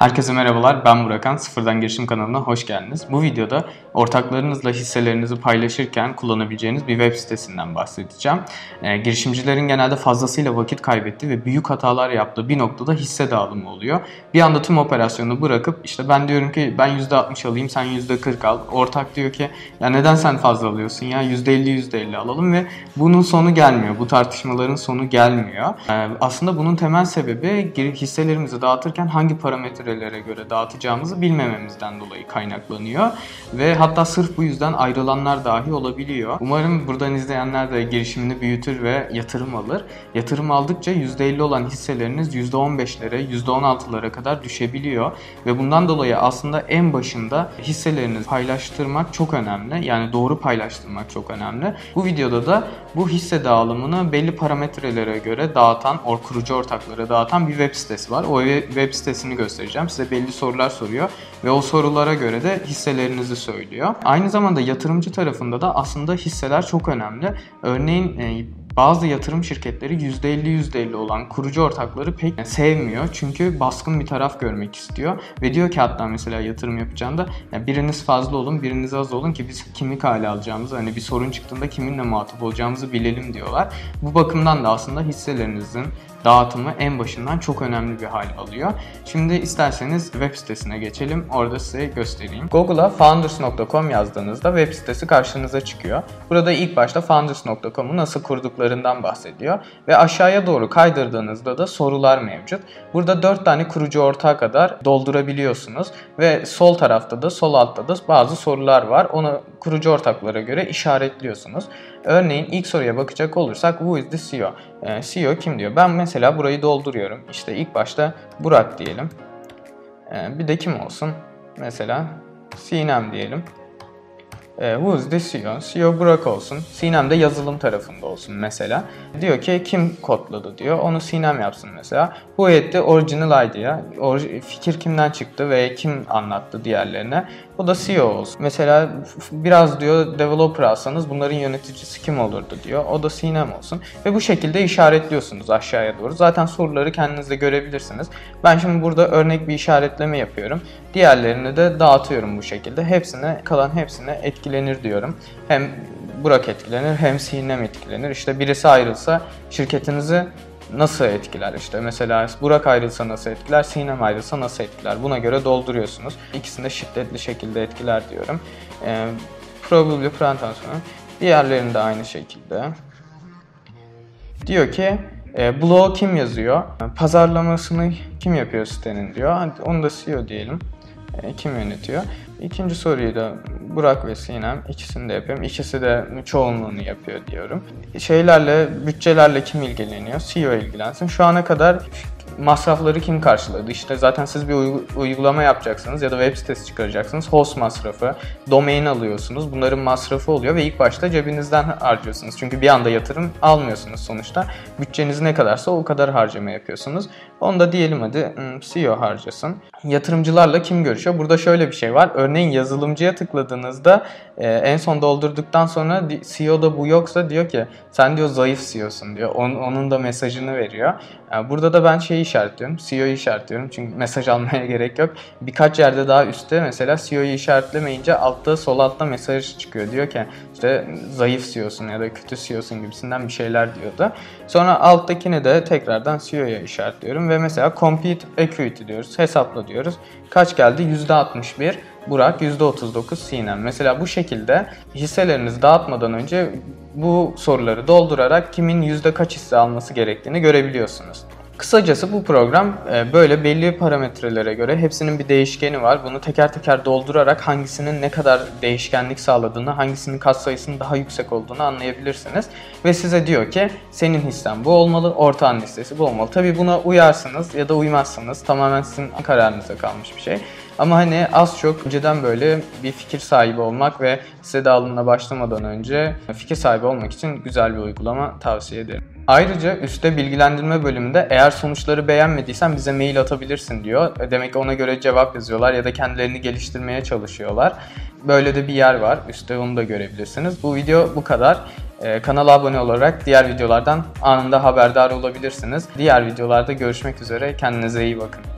Herkese merhabalar, ben Burakan. Sıfırdan Girişim kanalına hoş geldiniz. Bu videoda ortaklarınızla hisselerinizi paylaşırken kullanabileceğiniz bir web sitesinden bahsedeceğim. E, girişimcilerin genelde fazlasıyla vakit kaybettiği ve büyük hatalar yaptığı bir noktada hisse dağılımı oluyor. Bir anda tüm operasyonu bırakıp işte ben diyorum ki ben %60 alayım sen %40 al. Ortak diyor ki ya neden sen fazla alıyorsun ya %50 %50 alalım ve bunun sonu gelmiyor. Bu tartışmaların sonu gelmiyor. E, aslında bunun temel sebebi hisselerimizi dağıtırken hangi parametre çevrelere göre dağıtacağımızı bilmememizden dolayı kaynaklanıyor. Ve hatta sırf bu yüzden ayrılanlar dahi olabiliyor. Umarım buradan izleyenler de girişimini büyütür ve yatırım alır. Yatırım aldıkça %50 olan hisseleriniz %15'lere, %16'lara kadar düşebiliyor. Ve bundan dolayı aslında en başında hisselerinizi paylaştırmak çok önemli. Yani doğru paylaştırmak çok önemli. Bu videoda da bu hisse dağılımını belli parametrelere göre dağıtan, or kurucu ortaklara dağıtan bir web sitesi var. O web sitesini göstereceğim vereceğim. Size belli sorular soruyor ve o sorulara göre de hisselerinizi söylüyor. Aynı zamanda yatırımcı tarafında da aslında hisseler çok önemli. Örneğin e, bazı yatırım şirketleri %50 %50 olan kurucu ortakları pek sevmiyor. Çünkü baskın bir taraf görmek istiyor. Ve diyor ki hatta mesela yatırım yapacağında ya biriniz fazla olun, biriniz az olun ki biz kimlik hale alacağımızı, hani bir sorun çıktığında kiminle muhatap olacağımızı bilelim diyorlar. Bu bakımdan da aslında hisselerinizin dağıtımı en başından çok önemli bir hal alıyor. Şimdi isterseniz web sitesine geçelim. Orada size göstereyim. Google'a founders.com yazdığınızda web sitesi karşınıza çıkıyor. Burada ilk başta founders.com'u nasıl kurduklarından bahsediyor. Ve aşağıya doğru kaydırdığınızda da sorular mevcut. Burada 4 tane kurucu ortağı kadar doldurabiliyorsunuz. Ve sol tarafta da sol altta da bazı sorular var. Onu kurucu ortaklara göre işaretliyorsunuz. Örneğin ilk soruya bakacak olursak who is the CEO? Ee, CEO kim diyor? Ben mesela burayı dolduruyorum. İşte ilk başta Burak diyelim. Ee, bir de kim olsun? Mesela Sinem diyelim. E, who is the CEO? CEO Burak olsun. Sinem de yazılım tarafında olsun mesela. Diyor ki kim kodladı diyor. Onu Sinem yapsın mesela. Who had the original idea? fikir kimden çıktı ve kim anlattı diğerlerine? O da CEO olsun. Mesela biraz diyor developer alsanız bunların yöneticisi kim olurdu diyor. O da Sinem olsun. Ve bu şekilde işaretliyorsunuz aşağıya doğru. Zaten soruları kendiniz de görebilirsiniz. Ben şimdi burada örnek bir işaretleme yapıyorum. Diğerlerini de dağıtıyorum bu şekilde. Hepsine kalan hepsine etkilenir diyorum. Hem Burak etkilenir hem Sinem etkilenir. İşte birisi ayrılsa şirketinizi nasıl etkiler işte mesela Burak ayrılsa nasıl etkiler, Sinem ayrılsa nasıl etkiler buna göre dolduruyorsunuz. İkisini de şiddetli şekilde etkiler diyorum. E, probably plantasyonu diğerlerinde aynı şekilde. Diyor ki e, blog kim yazıyor? Pazarlamasını kim yapıyor sitenin diyor. Onu da CEO diyelim. E, kim yönetiyor? İkinci soruyu da Burak ve Sinem ikisini de yapıyorum. İkisi de çoğunluğunu yapıyor diyorum. Şeylerle, bütçelerle kim ilgileniyor? CEO ilgilensin. Şu ana kadar masrafları kim karşıladı? İşte zaten siz bir uygulama yapacaksınız ya da web sitesi çıkaracaksınız. Host masrafı, domain alıyorsunuz. Bunların masrafı oluyor ve ilk başta cebinizden harcıyorsunuz. Çünkü bir anda yatırım almıyorsunuz sonuçta. Bütçeniz ne kadarsa o kadar harcama yapıyorsunuz. Onu da diyelim hadi hmm, CEO harcasın. Yatırımcılarla kim görüşüyor? Burada şöyle bir şey var. Örneğin yazılımcıya tıkladığınızda e, en son doldurduktan sonra CEO'da bu yoksa diyor ki sen diyor zayıf CEO'sun diyor. Onun da mesajını veriyor. Burada da ben şeyi işaretliyorum. CEO'yu işaretliyorum. Çünkü mesaj almaya gerek yok. Birkaç yerde daha üstte mesela CEO'yu işaretlemeyince altta sol altta mesaj çıkıyor. Diyor ki işte zayıf CEO'sun ya da kötü CEO'sun gibisinden bir şeyler diyordu. Sonra alttakini de tekrardan CEO'ya işaretliyorum ve mesela compete equity diyoruz. Hesapla diyoruz. Kaç geldi? %61. Burak %39 Sinem. Mesela bu şekilde hisselerinizi dağıtmadan önce bu soruları doldurarak kimin yüzde kaç hisse alması gerektiğini görebiliyorsunuz. Kısacası bu program e, böyle belli parametrelere göre hepsinin bir değişkeni var. Bunu teker teker doldurarak hangisinin ne kadar değişkenlik sağladığını, hangisinin kat sayısının daha yüksek olduğunu anlayabilirsiniz. Ve size diyor ki senin hissen bu olmalı, ortağın listesi bu olmalı. Tabi buna uyarsınız ya da uymazsınız. Tamamen sizin kararınıza kalmış bir şey. Ama hani az çok önceden böyle bir fikir sahibi olmak ve hisse dağılımına başlamadan önce fikir sahibi olmak için güzel bir uygulama tavsiye ederim. Ayrıca üstte bilgilendirme bölümünde eğer sonuçları beğenmediysen bize mail atabilirsin diyor. Demek ki ona göre cevap yazıyorlar ya da kendilerini geliştirmeye çalışıyorlar. Böyle de bir yer var. Üstte onu da görebilirsiniz. Bu video bu kadar. Ee, kanala abone olarak diğer videolardan anında haberdar olabilirsiniz. Diğer videolarda görüşmek üzere. Kendinize iyi bakın.